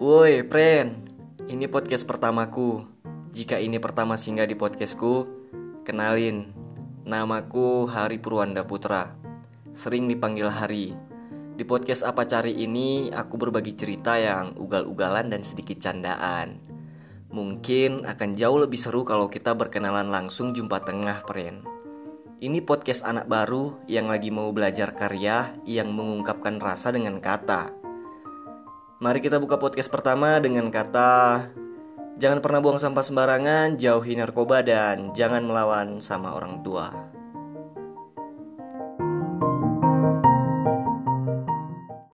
Woi, Pren. Ini podcast pertamaku. Jika ini pertama singgah di podcastku, kenalin. Namaku Hari Purwanda Putra. Sering dipanggil Hari. Di podcast apa cari ini, aku berbagi cerita yang ugal-ugalan dan sedikit candaan. Mungkin akan jauh lebih seru kalau kita berkenalan langsung jumpa tengah, Pren. Ini podcast anak baru yang lagi mau belajar karya yang mengungkapkan rasa dengan kata. Mari kita buka podcast pertama dengan kata Jangan pernah buang sampah sembarangan, jauhi narkoba dan jangan melawan sama orang tua.